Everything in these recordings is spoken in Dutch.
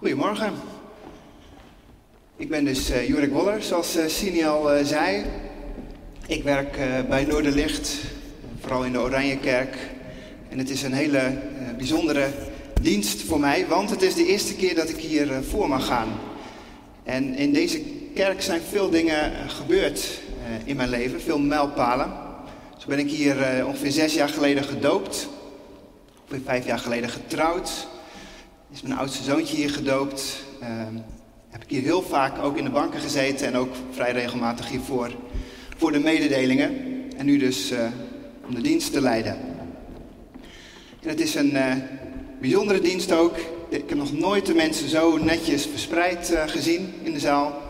Goedemorgen. Ik ben dus uh, Jorik Woller, zoals uh, al uh, zei. Ik werk bij Noorderlicht, vooral in de Oranjekerk. En het is een hele bijzondere dienst voor mij, want het is de eerste keer dat ik hier voor mag gaan. En in deze kerk zijn veel dingen gebeurd in mijn leven, veel mijlpalen. Zo ben ik hier ongeveer zes jaar geleden gedoopt, ongeveer vijf jaar geleden getrouwd is mijn oudste zoontje hier gedoopt. Uh, heb ik hier heel vaak ook in de banken gezeten en ook vrij regelmatig hiervoor voor de mededelingen. En nu dus uh, om de dienst te leiden. En het is een uh, bijzondere dienst ook. Ik heb nog nooit de mensen zo netjes verspreid uh, gezien in de zaal.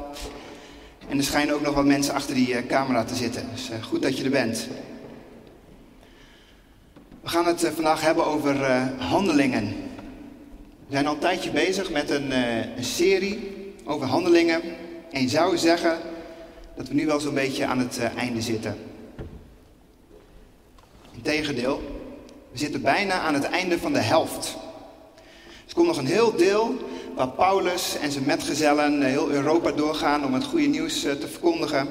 En er schijnen ook nog wat mensen achter die camera te zitten. Dus goed dat je er bent. We gaan het vandaag hebben over handelingen. We zijn al een tijdje bezig met een, uh, een serie over handelingen. En je zou zeggen dat we nu wel zo'n beetje aan het uh, einde zitten. Integendeel, we zitten bijna aan het einde van de helft. Er komt nog een heel deel waar Paulus en zijn metgezellen eh, heel Europa doorgaan om het goede nieuws te verkondigen.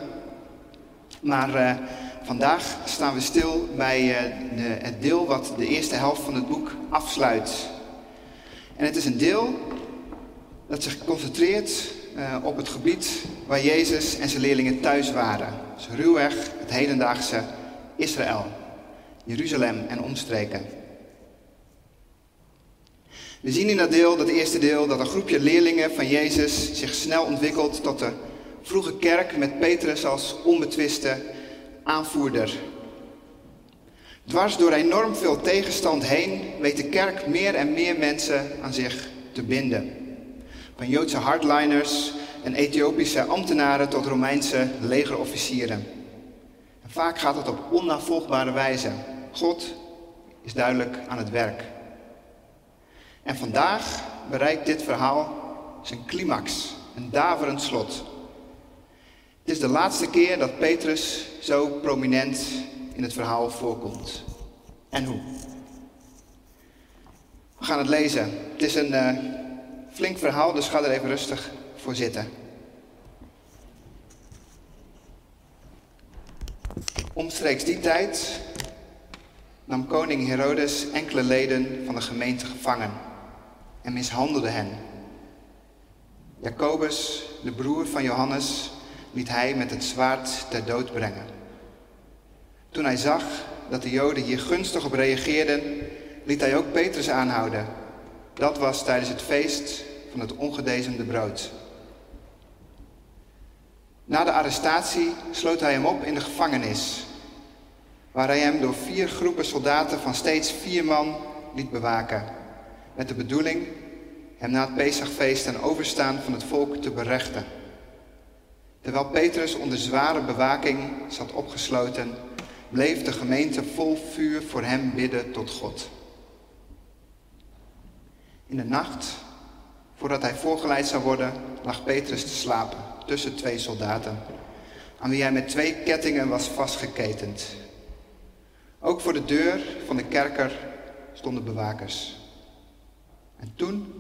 Maar vandaag staan we stil bij de, het deel wat de eerste helft van het boek afsluit. En het is een deel dat zich concentreert uh, op het gebied waar Jezus en zijn leerlingen thuis waren. Dus ruwweg het hedendaagse Israël, Jeruzalem en omstreken. We zien in dat deel, dat eerste deel, dat een groepje leerlingen van Jezus zich snel ontwikkelt tot de vroege kerk met Petrus als onbetwiste aanvoerder. Dwars door enorm veel tegenstand heen weet de kerk meer en meer mensen aan zich te binden. Van Joodse hardliners en Ethiopische ambtenaren tot Romeinse legerofficieren. En vaak gaat het op onnavolgbare wijze. God is duidelijk aan het werk. En vandaag bereikt dit verhaal zijn climax, een daverend slot. Het is de laatste keer dat Petrus zo prominent in het verhaal voorkomt. En hoe? We gaan het lezen. Het is een uh, flink verhaal, dus ga er even rustig voor zitten. Omstreeks die tijd nam koning Herodes enkele leden van de gemeente gevangen en mishandelde hen. Jacobus, de broer van Johannes, liet hij met het zwaard ter dood brengen. Toen hij zag dat de Joden hier gunstig op reageerden, liet hij ook Petrus aanhouden. Dat was tijdens het feest van het ongedezemde brood. Na de arrestatie sloot hij hem op in de gevangenis, waar hij hem door vier groepen soldaten van steeds vier man liet bewaken, met de bedoeling hem na het Pesachfeest ten overstaan van het volk te berechten. Terwijl Petrus onder zware bewaking zat opgesloten bleef de gemeente vol vuur voor hem bidden tot God. In de nacht, voordat hij voorgeleid zou worden, lag Petrus te slapen tussen twee soldaten, aan wie hij met twee kettingen was vastgeketend. Ook voor de deur van de kerker stonden bewakers. En toen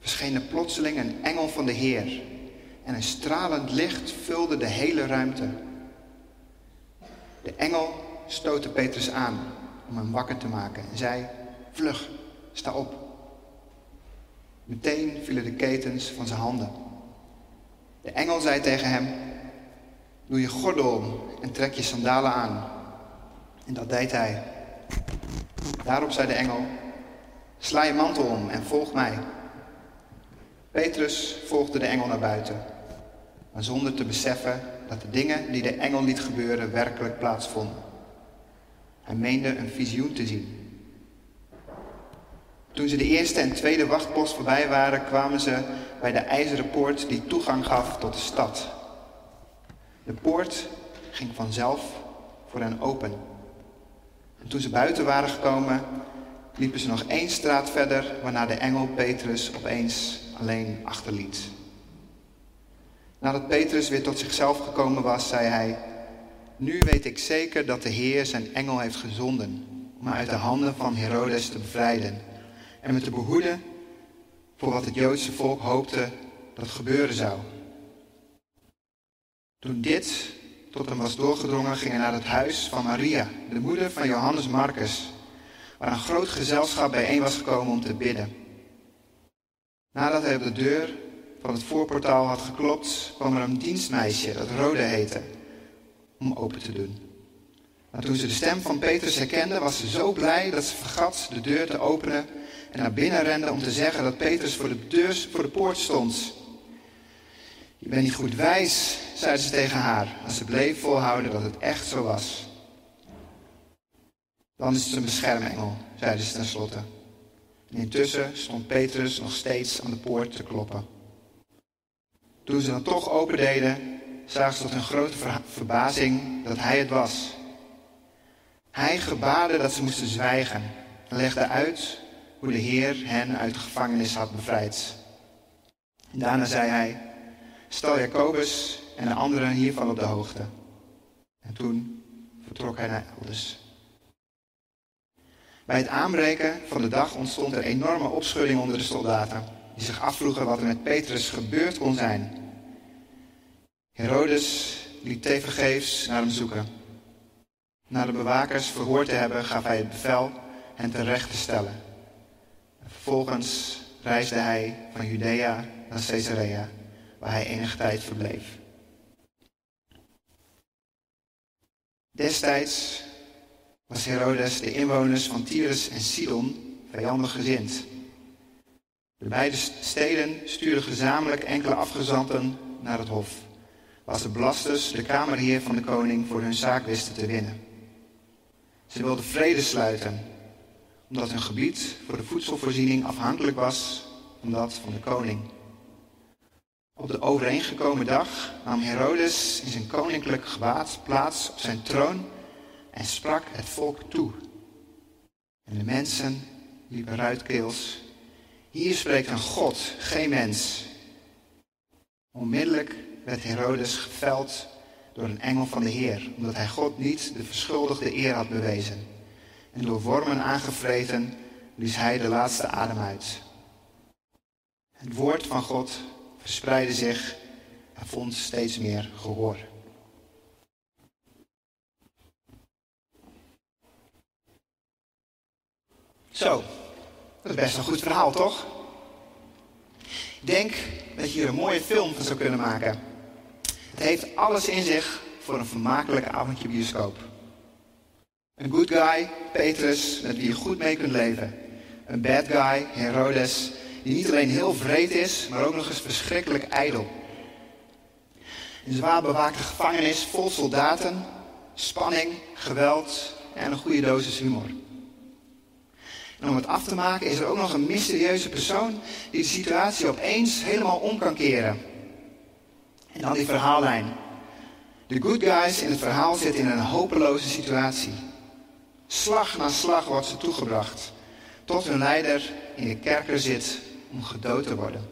verscheen er plotseling een engel van de Heer en een stralend licht vulde de hele ruimte. De engel stootte Petrus aan om hem wakker te maken en zei: Vlug, sta op. Meteen vielen de ketens van zijn handen. De engel zei tegen hem: Doe je gordel om en trek je sandalen aan. En dat deed hij. Daarop zei de engel: Sla je mantel om en volg mij. Petrus volgde de engel naar buiten, maar zonder te beseffen dat de dingen die de engel liet gebeuren werkelijk plaatsvonden. Hij meende een visioen te zien. Toen ze de eerste en tweede wachtpost voorbij waren, kwamen ze bij de ijzeren poort die toegang gaf tot de stad. De poort ging vanzelf voor hen open. En toen ze buiten waren gekomen, liepen ze nog één straat verder, waarna de engel Petrus opeens alleen achterliet. Nadat Petrus weer tot zichzelf gekomen was, zei hij: Nu weet ik zeker dat de Heer zijn engel heeft gezonden om mij uit de handen van Herodes te bevrijden en me te behoeden voor wat het Joodse volk hoopte dat gebeuren zou. Toen dit tot hem was doorgedrongen, ging hij naar het huis van Maria, de moeder van Johannes Marcus, waar een groot gezelschap bijeen was gekomen om te bidden. Nadat hij op de deur van het voorportaal had geklopt, kwam er een dienstmeisje, dat Rode heette, om open te doen. Maar toen ze de stem van Petrus herkende, was ze zo blij dat ze vergat de deur te openen en naar binnen rende om te zeggen dat Petrus voor de, voor de poort stond. Je bent niet goed wijs, zei ze tegen haar, als ze bleef volhouden dat het echt zo was. Dan is het een beschermengel, zeiden ze tenslotte. En intussen stond Petrus nog steeds aan de poort te kloppen. Toen ze dan toch opendeden, zagen ze tot hun grote verbazing dat hij het was. Hij gebaarde dat ze moesten zwijgen en legde uit hoe de Heer hen uit de gevangenis had bevrijd. daarna zei hij: Stel Jacobus en de anderen hiervan op de hoogte. En toen vertrok hij naar elders. Bij het aanbreken van de dag ontstond er enorme opschudding onder de soldaten, die zich afvroegen wat er met Petrus gebeurd kon zijn. Herodes liet tevergeefs naar hem zoeken. Na de bewakers verhoord te hebben, gaf hij het bevel hen terecht te stellen. vervolgens reisde hij van Judea naar Caesarea, waar hij enige tijd verbleef. Destijds was Herodes de inwoners van Tyrus en Sidon vijandig gezind. De beide steden stuurden gezamenlijk enkele afgezanten naar het hof, waar ze Blastus, de kamerheer van de koning, voor hun zaak wisten te winnen. Ze wilden vrede sluiten, omdat hun gebied voor de voedselvoorziening afhankelijk was van dat van de koning. Op de overeengekomen dag nam Herodes in zijn koninklijk gewaad plaats op zijn troon en sprak het volk toe. En de mensen liepen ruitkeels. Hier spreekt een God, geen mens. Onmiddellijk werd Herodes geveld door een engel van de Heer, omdat hij God niet de verschuldigde eer had bewezen. En door wormen aangevreten blies hij de laatste adem uit. Het woord van God verspreidde zich en vond steeds meer gehoor. Zo, dat is best een goed verhaal, toch? Ik denk dat je hier een mooie film van zou kunnen maken. Het heeft alles in zich voor een vermakelijke avondje bioscoop. Een good guy, Petrus, met wie je goed mee kunt leven. Een bad guy, Herodes, die niet alleen heel vreed is, maar ook nog eens verschrikkelijk ijdel. Een zwaar bewaakte gevangenis vol soldaten, spanning, geweld en een goede dosis humor. En om het af te maken is er ook nog een mysterieuze persoon die de situatie opeens helemaal om kan keren. En dan die verhaallijn. De good guys in het verhaal zitten in een hopeloze situatie. Slag na slag wordt ze toegebracht, tot hun leider in de kerker zit om gedood te worden.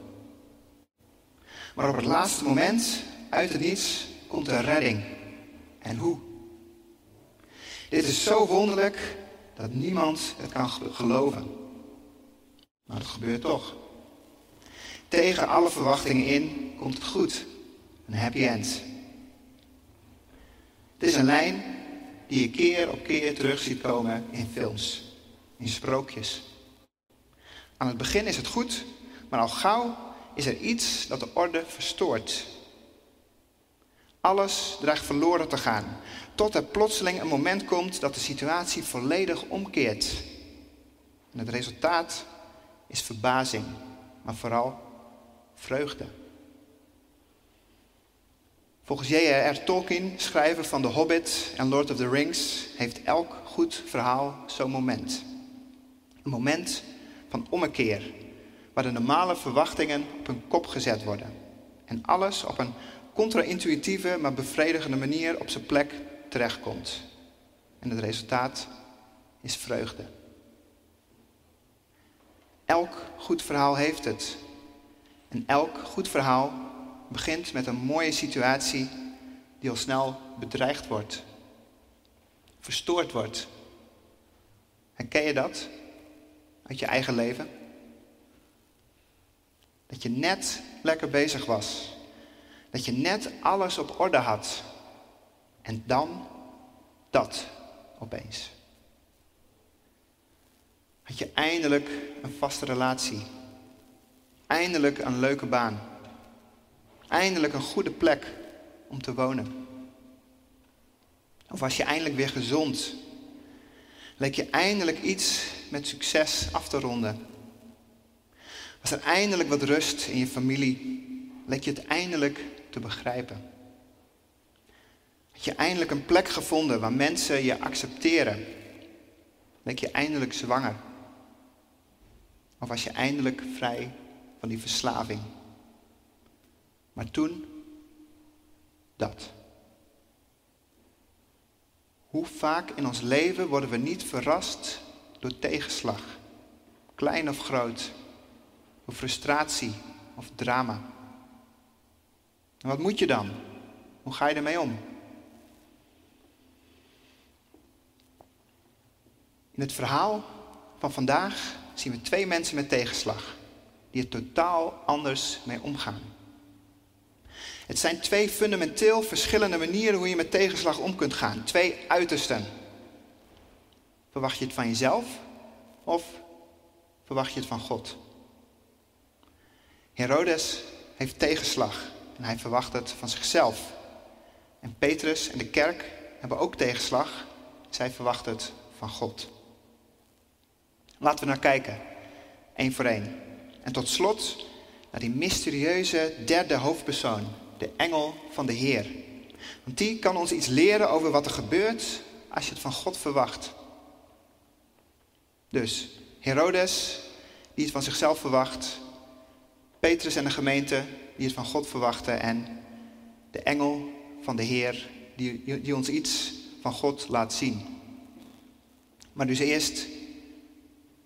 Maar op het laatste moment, uit het niets, komt er redding. En hoe? Dit is zo wonderlijk dat niemand het kan geloven. Maar het gebeurt toch. Tegen alle verwachtingen in komt het goed. Een happy end. Het is een lijn die je keer op keer terug ziet komen in films, in sprookjes. Aan het begin is het goed, maar al gauw is er iets dat de orde verstoort. Alles dreigt verloren te gaan, tot er plotseling een moment komt dat de situatie volledig omkeert. En het resultaat is verbazing, maar vooral vreugde. Volgens J.R.R. Tolkien, schrijver van The Hobbit en Lord of the Rings, heeft elk goed verhaal zo'n moment. Een moment van ommekeer, waar de normale verwachtingen op hun kop gezet worden. En alles op een contra-intuïtieve, maar bevredigende manier op zijn plek terechtkomt. En het resultaat is vreugde. Elk goed verhaal heeft het. En elk goed verhaal begint met een mooie situatie die al snel bedreigd wordt, verstoord wordt. Herken je dat uit je eigen leven? Dat je net lekker bezig was. Dat je net alles op orde had. En dan dat opeens. Had je eindelijk een vaste relatie. Eindelijk een leuke baan. Eindelijk een goede plek om te wonen. Of was je eindelijk weer gezond? Leek je eindelijk iets met succes af te ronden? Was er eindelijk wat rust in je familie? Leek je het eindelijk te begrijpen? Had je eindelijk een plek gevonden waar mensen je accepteren? Leek je eindelijk zwanger? Of was je eindelijk vrij van die verslaving? Maar toen, dat. Hoe vaak in ons leven worden we niet verrast door tegenslag, klein of groot, door frustratie of drama? En wat moet je dan? Hoe ga je ermee om? In het verhaal van vandaag zien we twee mensen met tegenslag, die er totaal anders mee omgaan. Het zijn twee fundamenteel verschillende manieren hoe je met tegenslag om kunt gaan. Twee uitersten. Verwacht je het van jezelf of verwacht je het van God? Herodes heeft tegenslag en hij verwacht het van zichzelf. En Petrus en de kerk hebben ook tegenslag. Zij verwachten het van God. Laten we naar kijken, één voor één. En tot slot naar die mysterieuze derde hoofdpersoon, de engel van de Heer. Want die kan ons iets leren over wat er gebeurt als je het van God verwacht. Dus Herodes, die het van zichzelf verwacht. Petrus en de gemeente, die het van God verwachten. En de engel van de Heer, die, die ons iets van God laat zien. Maar dus eerst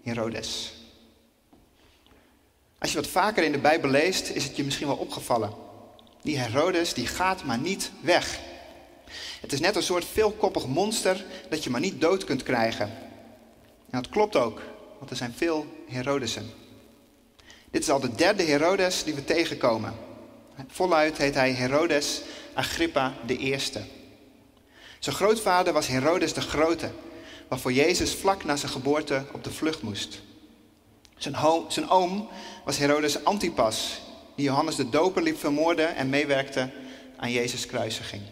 Herodes. Als je wat vaker in de Bijbel leest, is het je misschien wel opgevallen. Die Herodes die gaat maar niet weg. Het is net een soort veelkoppig monster dat je maar niet dood kunt krijgen. En dat klopt ook, want er zijn veel Herodesen. Dit is al de derde Herodes die we tegenkomen. Voluit heet hij Herodes Agrippa I. Zijn grootvader was Herodes de Grote, waarvoor Jezus vlak na zijn geboorte op de vlucht moest. Zijn, zijn oom was Herodes Antipas, die Johannes de Doper liep vermoorden en meewerkte aan Jezus' kruisiging.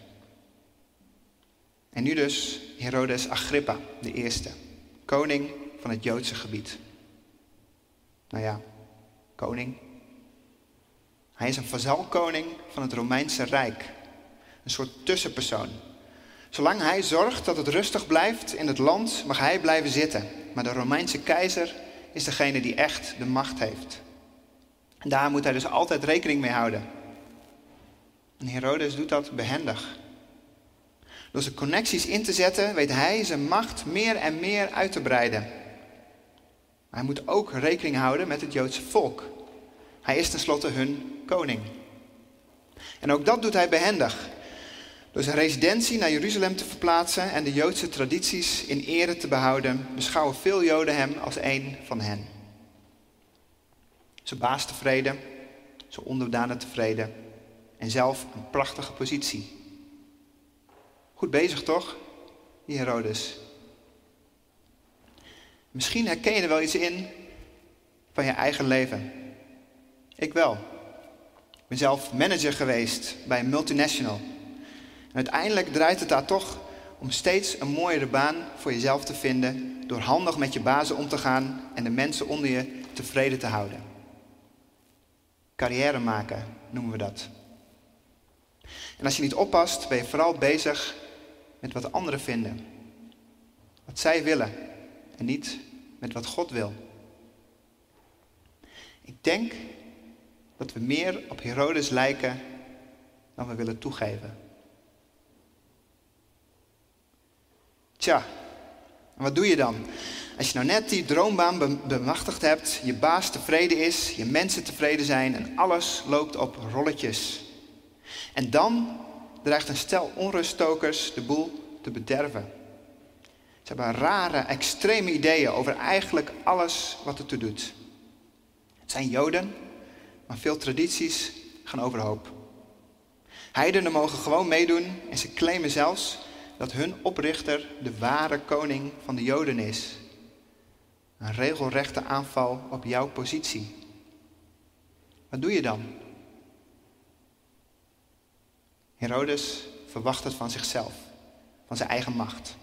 En nu dus Herodes Agrippa, de eerste, koning van het Joodse gebied. Nou ja, koning. Hij is een vazalkoning van het Romeinse Rijk. Een soort tussenpersoon. Zolang hij zorgt dat het rustig blijft in het land, mag hij blijven zitten. Maar de Romeinse keizer is degene die echt de macht heeft. En daar moet hij dus altijd rekening mee houden. En Herodes doet dat behendig. Door zijn connecties in te zetten, weet hij zijn macht meer en meer uit te breiden. Maar hij moet ook rekening houden met het Joodse volk. Hij is tenslotte hun koning. En ook dat doet hij behendig. Door zijn residentie naar Jeruzalem te verplaatsen en de Joodse tradities in ere te behouden, beschouwen veel Joden hem als een van hen. Zijn baas tevreden, zijn onderdanen tevreden en zelf een prachtige positie. Goed bezig toch, die Herodes? Misschien herken je er wel iets in van je eigen leven. Ik wel. Ik ben zelf manager geweest bij een multinational. Uiteindelijk draait het daar toch om steeds een mooiere baan voor jezelf te vinden door handig met je bazen om te gaan en de mensen onder je tevreden te houden. Carrière maken noemen we dat. En als je niet oppast, ben je vooral bezig met wat anderen vinden. Wat zij willen en niet met wat God wil. Ik denk dat we meer op Herodes lijken dan we willen toegeven. Tja, wat doe je dan? Als je nou net die droombaan bemachtigd hebt, je baas tevreden is, je mensen tevreden zijn en alles loopt op rolletjes. En dan dreigt een stel onruststokers de boel te bederven. Ze hebben rare, extreme ideeën over eigenlijk alles wat het toe doet. Het zijn Joden maar veel tradities gaan overhoop. Heidenen mogen gewoon meedoen en ze claimen zelfs dat hun oprichter de ware koning van de Joden is. Een regelrechte aanval op jouw positie. Wat doe je dan? Herodes verwacht het van zichzelf, van zijn eigen macht.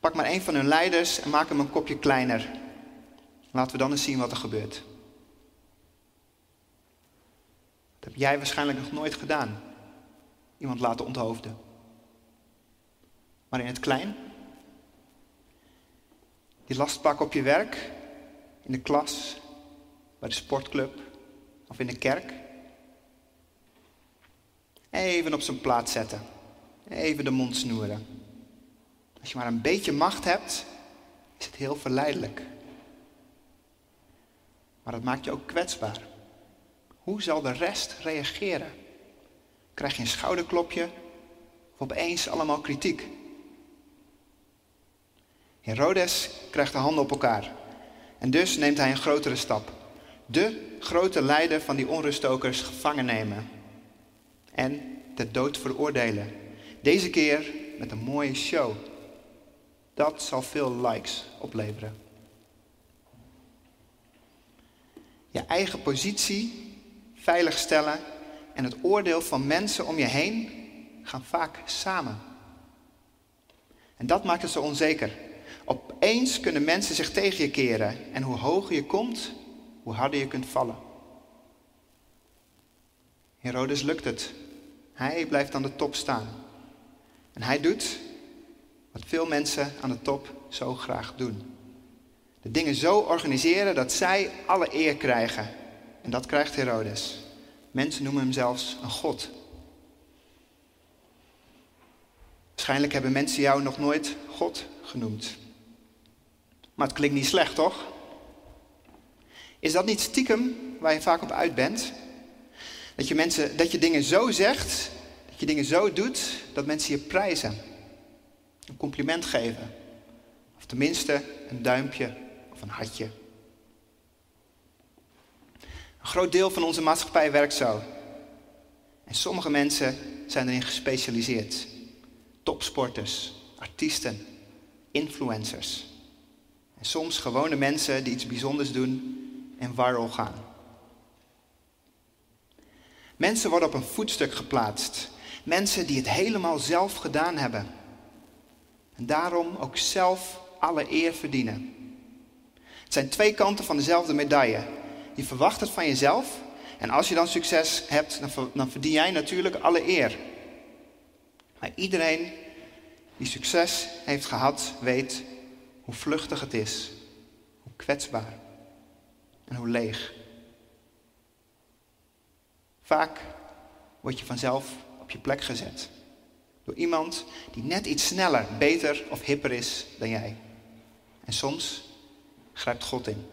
Pak maar een van hun leiders en maak hem een kopje kleiner. Laten we dan eens zien wat er gebeurt. Dat heb jij waarschijnlijk nog nooit gedaan. Iemand laten onthoofden. Maar in het klein. Die lastpak op je werk, in de klas, bij de sportclub of in de kerk. Even op zijn plaats zetten. Even de mond snoeren. Als je maar een beetje macht hebt, is het heel verleidelijk. Maar dat maakt je ook kwetsbaar. Hoe zal de rest reageren? Krijg je een schouderklopje of opeens allemaal kritiek? Herodes krijgt de handen op elkaar. En dus neemt hij een grotere stap. De grote leider van die onruststokers gevangen nemen. En ter dood veroordelen. Deze keer met een mooie show. Dat zal veel likes opleveren. Je eigen positie veiligstellen en het oordeel van mensen om je heen gaan vaak samen. En dat maakt het zo onzeker. Opeens kunnen mensen zich tegen je keren en hoe hoger je komt, hoe harder je kunt vallen. Herodes lukt het. Hij blijft aan de top staan. En hij doet wat veel mensen aan de top zo graag doen. De dingen zo organiseren dat zij alle eer krijgen. En dat krijgt Herodes. Mensen noemen hem zelfs een god. Waarschijnlijk hebben mensen jou nog nooit God genoemd. Maar het klinkt niet slecht, toch? Is dat niet stiekem waar je vaak op uit bent? Dat je, mensen, dat je dingen zo zegt, dat je dingen zo doet, dat mensen je prijzen. Een compliment geven. Of tenminste een duimpje of een hartje. Een groot deel van onze maatschappij werkt zo. En sommige mensen zijn erin gespecialiseerd. Topsporters, artiesten, influencers. En soms gewone mensen die iets bijzonders doen en viral gaan. Mensen worden op een voetstuk geplaatst. Mensen die het helemaal zelf gedaan hebben. En daarom ook zelf alle eer verdienen. Het zijn twee kanten van dezelfde medaille. Je verwacht het van jezelf. En als je dan succes hebt, dan verdien jij natuurlijk alle eer. Maar iedereen die succes heeft gehad, weet hoe vluchtig het is. Hoe kwetsbaar. En hoe leeg. Vaak word je vanzelf op je plek gezet. Door iemand die net iets sneller, beter of hipper is dan jij. En soms grijpt God in.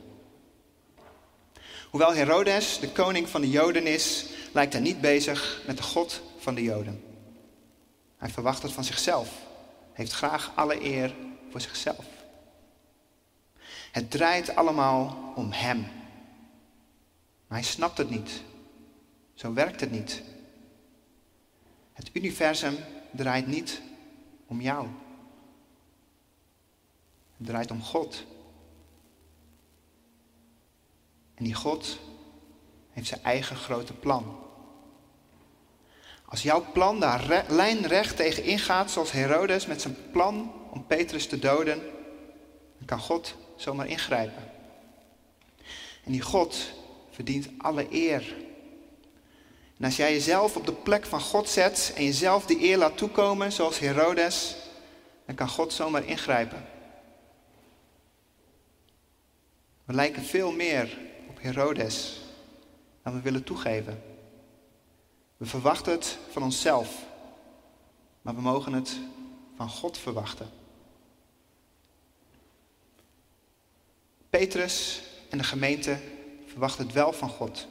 Hoewel Herodes de koning van de Joden is, lijkt hij niet bezig met de God van de Joden. Hij verwacht het van zichzelf, heeft graag alle eer voor zichzelf. Het draait allemaal om hem. Maar hij snapt het niet. Zo werkt het niet. Het universum draait niet om jou. Het draait om God. En die God heeft zijn eigen grote plan. Als jouw plan daar lijnrecht tegen ingaat, zoals Herodes met zijn plan om Petrus te doden, dan kan God zomaar ingrijpen. En die God verdient alle eer. En als jij jezelf op de plek van God zet en jezelf die eer laat toekomen, zoals Herodes, dan kan God zomaar ingrijpen. We lijken veel meer op Herodes dan we willen toegeven. We verwachten het van onszelf, maar we mogen het van God verwachten. Petrus en de gemeente verwachten het wel van God.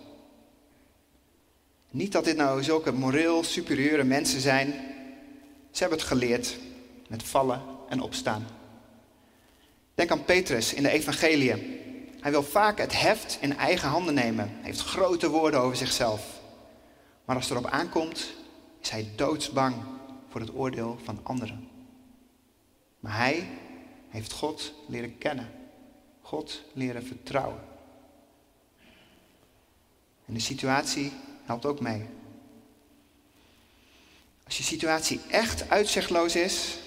Niet dat dit nou zulke moreel superieure mensen zijn. Ze hebben het geleerd met vallen en opstaan. Denk aan Petrus in de Evangeliën. Hij wil vaak het heft in eigen handen nemen. Hij heeft grote woorden over zichzelf. Maar als het erop aankomt, is hij doodsbang voor het oordeel van anderen. Maar hij heeft God leren kennen. God leren vertrouwen. En de situatie helpt ook mee. Als je situatie echt uitzichtloos is,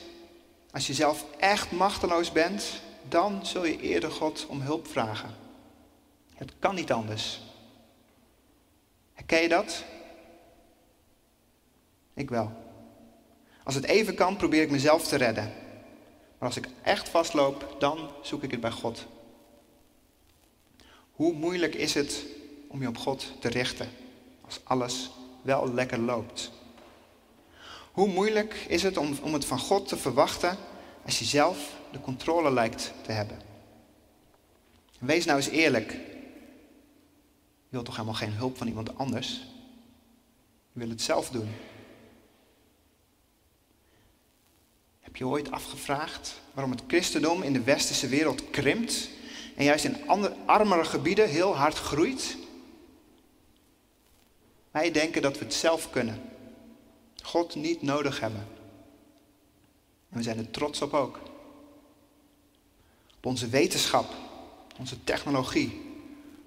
als je zelf echt machteloos bent, dan zul je eerder God om hulp vragen. Het kan niet anders. Herken je dat? Ik wel. Als het even kan, probeer ik mezelf te redden. Maar als ik echt vastloop, dan zoek ik het bij God. Hoe moeilijk is het om je op God te richten als alles wel lekker loopt? Hoe moeilijk is het om, om het van God te verwachten als je zelf de controle lijkt te hebben? Wees nou eens eerlijk. Je wilt toch helemaal geen hulp van iemand anders? Je wil het zelf doen. Heb je ooit afgevraagd waarom het christendom in de westerse wereld krimpt en juist in andere, armere gebieden heel hard groeit? Wij denken dat we het zelf kunnen. God niet nodig hebben. En we zijn er trots op ook. Op onze wetenschap, onze technologie,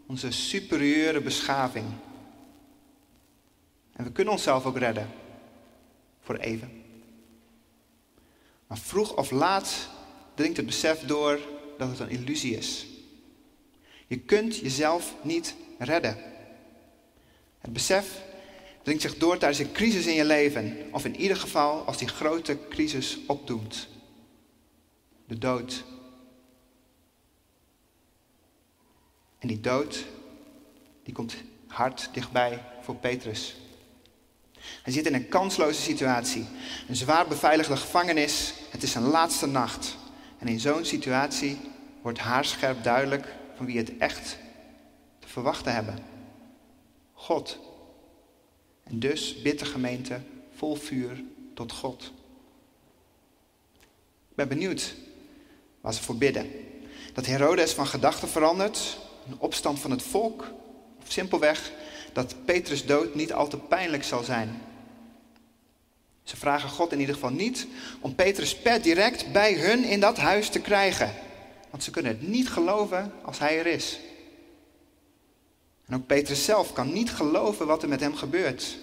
onze superieure beschaving. En we kunnen onszelf ook redden. Voor even. Maar vroeg of laat dringt het besef door dat het een illusie is. Je kunt jezelf niet redden. Het besef dringt zich door tijdens een crisis in je leven, of in ieder geval als die grote crisis opdoemt. De dood. En die dood, die komt hard dichtbij voor Petrus. Hij zit in een kansloze situatie. Een zwaar beveiligde gevangenis. Het is zijn laatste nacht. En in zo'n situatie wordt haarscherp duidelijk van wie het echt te verwachten hebben. God. En dus bidt de gemeente vol vuur tot God. Ik ben benieuwd waar ze voor bidden. Dat Herodes van gedachten verandert, een opstand van het volk, of simpelweg dat Petrus dood niet al te pijnlijk zal zijn. Ze vragen God in ieder geval niet om Petrus per direct bij hun in dat huis te krijgen. Want ze kunnen het niet geloven als hij er is. En ook Petrus zelf kan niet geloven wat er met hem gebeurt.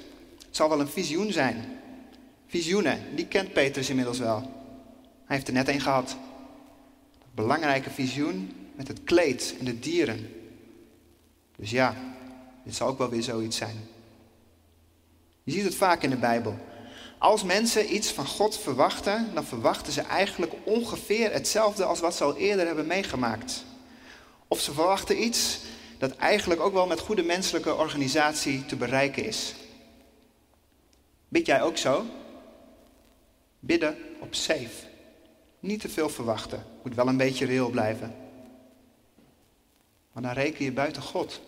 Het zal wel een visioen zijn. Visioenen, die kent Petrus inmiddels wel. Hij heeft er net een gehad. Belangrijke visioen met het kleed en de dieren. Dus ja, dit zal ook wel weer zoiets zijn. Je ziet het vaak in de Bijbel. Als mensen iets van God verwachten, dan verwachten ze eigenlijk ongeveer hetzelfde als wat ze al eerder hebben meegemaakt. Of ze verwachten iets dat eigenlijk ook wel met goede menselijke organisatie te bereiken is. Bid jij ook zo? Bidden op safe. Niet te veel verwachten. Moet wel een beetje reëel blijven. Maar dan reken je buiten God.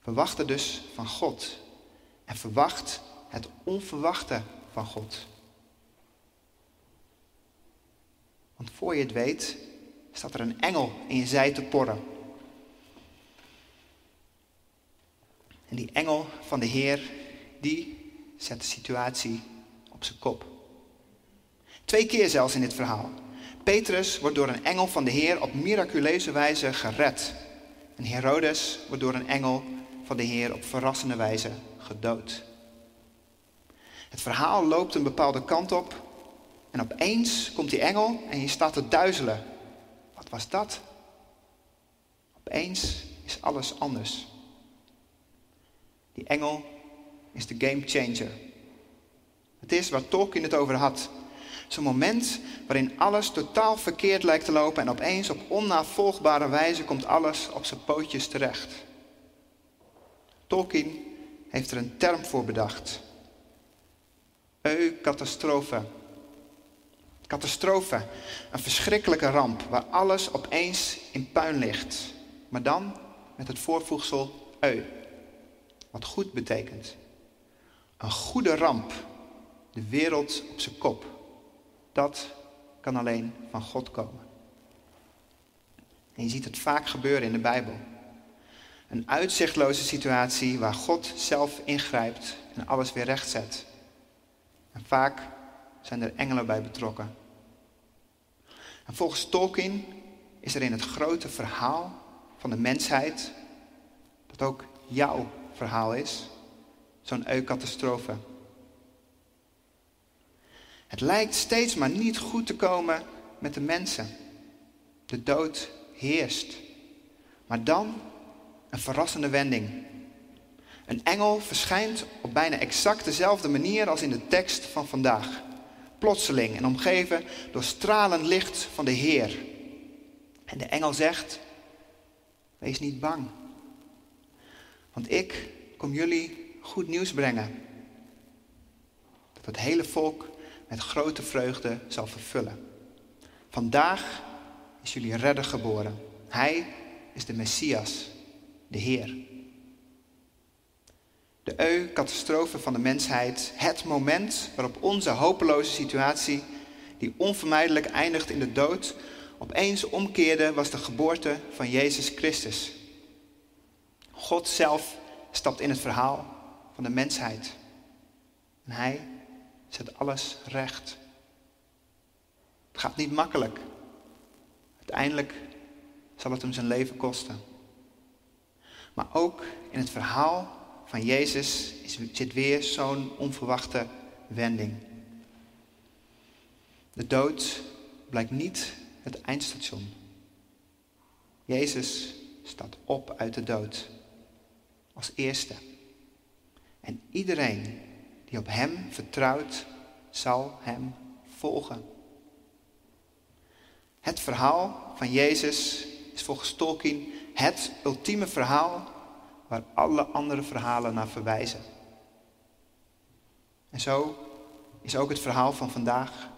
Verwacht er dus van God. En verwacht het onverwachte van God. Want voor je het weet, staat er een engel in je zij te porren. En die engel van de Heer, die zet de situatie op zijn kop. Twee keer zelfs in dit verhaal. Petrus wordt door een engel van de Heer op miraculeuze wijze gered. En Herodes wordt door een engel van de Heer op verrassende wijze gedood. Het verhaal loopt een bepaalde kant op en opeens komt die engel en je staat te duizelen. Wat was dat? Opeens is alles anders. Die engel is de game changer. Het is waar Tolkien het over had. Zo'n moment waarin alles totaal verkeerd lijkt te lopen en opeens op onnavolgbare wijze komt alles op zijn pootjes terecht. Tolkien heeft er een term voor bedacht. Eu-catastrofe. Catastrofe, een verschrikkelijke ramp waar alles opeens in puin ligt. Maar dan met het voorvoegsel eu, wat goed betekent. Een goede ramp, de wereld op zijn kop. Dat kan alleen van God komen. En je ziet het vaak gebeuren in de Bijbel. Een uitzichtloze situatie waar God zelf ingrijpt en alles weer rechtzet. En vaak zijn er engelen bij betrokken. En volgens Tolkien is er in het grote verhaal van de mensheid, dat ook jouw verhaal is, zo'n eu-catastrofe. Het lijkt steeds maar niet goed te komen met de mensen. De dood heerst. Maar dan een verrassende wending. Een engel verschijnt op bijna exact dezelfde manier als in de tekst van vandaag. Plotseling en omgeven door stralend licht van de Heer. En de engel zegt: Wees niet bang. Want ik kom jullie goed nieuws brengen. Dat het hele volk met grote vreugde zal vervullen. Vandaag is jullie redder geboren. Hij is de Messias, de Heer. De eu-catastrofe van de mensheid, het moment waarop onze hopeloze situatie, die onvermijdelijk eindigt in de dood, opeens omkeerde, was de geboorte van Jezus Christus. God zelf stapt in het verhaal van de mensheid. En hij zet alles recht. Het gaat niet makkelijk. Uiteindelijk zal het hem zijn leven kosten. Maar ook in het verhaal van Jezus zit weer zo'n onverwachte wending. De dood blijkt niet het eindstation. Jezus staat op uit de dood als eerste. En iedereen die op Hem vertrouwt, zal Hem volgen. Het verhaal van Jezus is volgens Tolkien het ultieme verhaal waar alle andere verhalen naar verwijzen. En zo is ook het verhaal van vandaag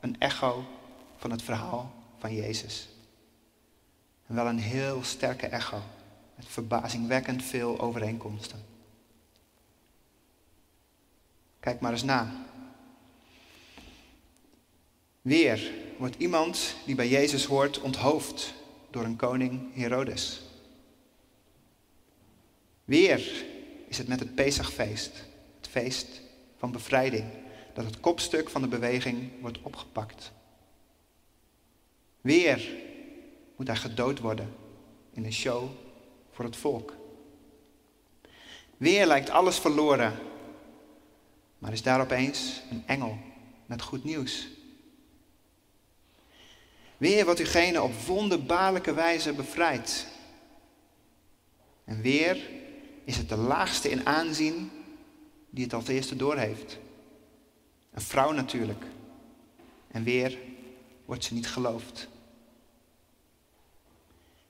een echo van het verhaal van Jezus. En wel een heel sterke echo, met verbazingwekkend veel overeenkomsten. Kijk maar eens na. Weer wordt iemand die bij Jezus hoort onthoofd door een koning Herodes. Weer is het met het Pesachfeest, het feest van bevrijding, dat het kopstuk van de beweging wordt opgepakt. Weer moet hij gedood worden in een show voor het volk. Weer lijkt alles verloren, maar is daar opeens een engel met goed nieuws. Weer wordt diegene op wonderbaarlijke wijze bevrijd. En weer is het de laagste in aanzien die het als eerste doorheeft. Een vrouw natuurlijk. En weer wordt ze niet geloofd.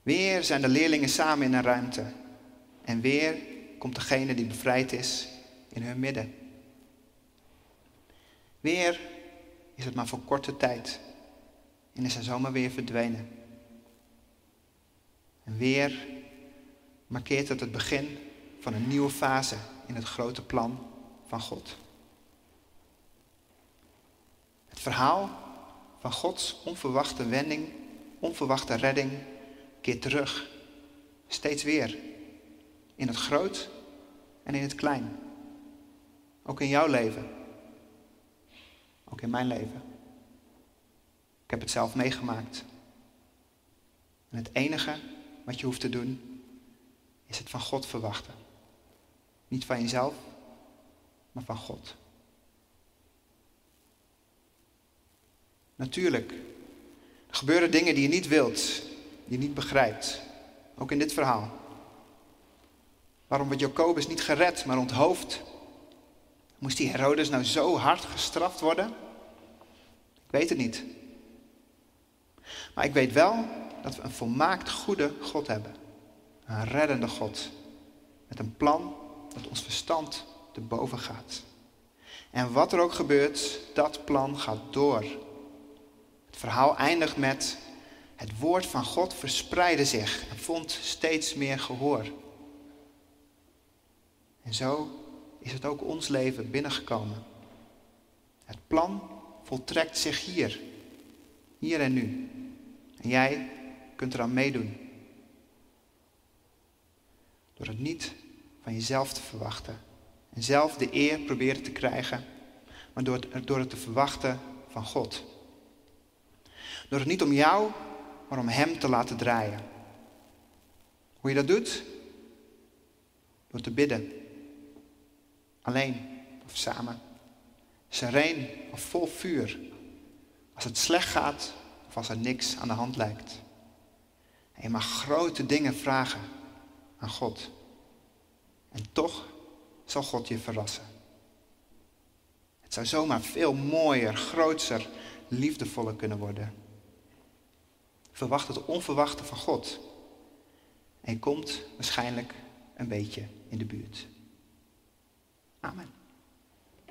Weer zijn de leerlingen samen in een ruimte. En weer komt degene die bevrijd is in hun midden. Weer is het maar voor korte tijd en is hij zomaar weer verdwenen. En weer markeert het het begin van een nieuwe fase in het grote plan van God. Het verhaal van Gods onverwachte wending, onverwachte redding keert terug. Steeds weer. In het groot en in het klein. Ook in jouw leven. Ook in mijn leven. Ik heb het zelf meegemaakt. En het enige wat je hoeft te doen, is het van God verwachten. Niet van jezelf, maar van God. Natuurlijk, er gebeuren dingen die je niet wilt, die je niet begrijpt. Ook in dit verhaal. Waarom wordt Jacobus niet gered, maar onthoofd? Moest die Herodes nou zo hard gestraft worden? Ik weet het niet. Maar ik weet wel dat we een volmaakt goede God hebben. Een reddende God. Met een plan dat ons verstand te gaat. En wat er ook gebeurt, dat plan gaat door. Het verhaal eindigt met het woord van God verspreidde zich en vond steeds meer gehoor. En zo is het ook ons leven binnengekomen. Het plan voltrekt zich hier, hier en nu. En jij kunt eraan meedoen. Door het niet van jezelf te verwachten. En zelf de eer proberen te krijgen, maar door het, door het te verwachten van God. Door het niet om jou, maar om Hem te laten draaien. Hoe je dat doet? Door te bidden. Alleen of samen. Sereen of vol vuur. Als het slecht gaat of als er niks aan de hand lijkt. En je mag grote dingen vragen aan God. En toch zal God je verrassen. Het zou zomaar veel mooier, groter, liefdevoller kunnen worden. Verwacht het onverwachte van God. En je komt waarschijnlijk een beetje in de buurt. Amen.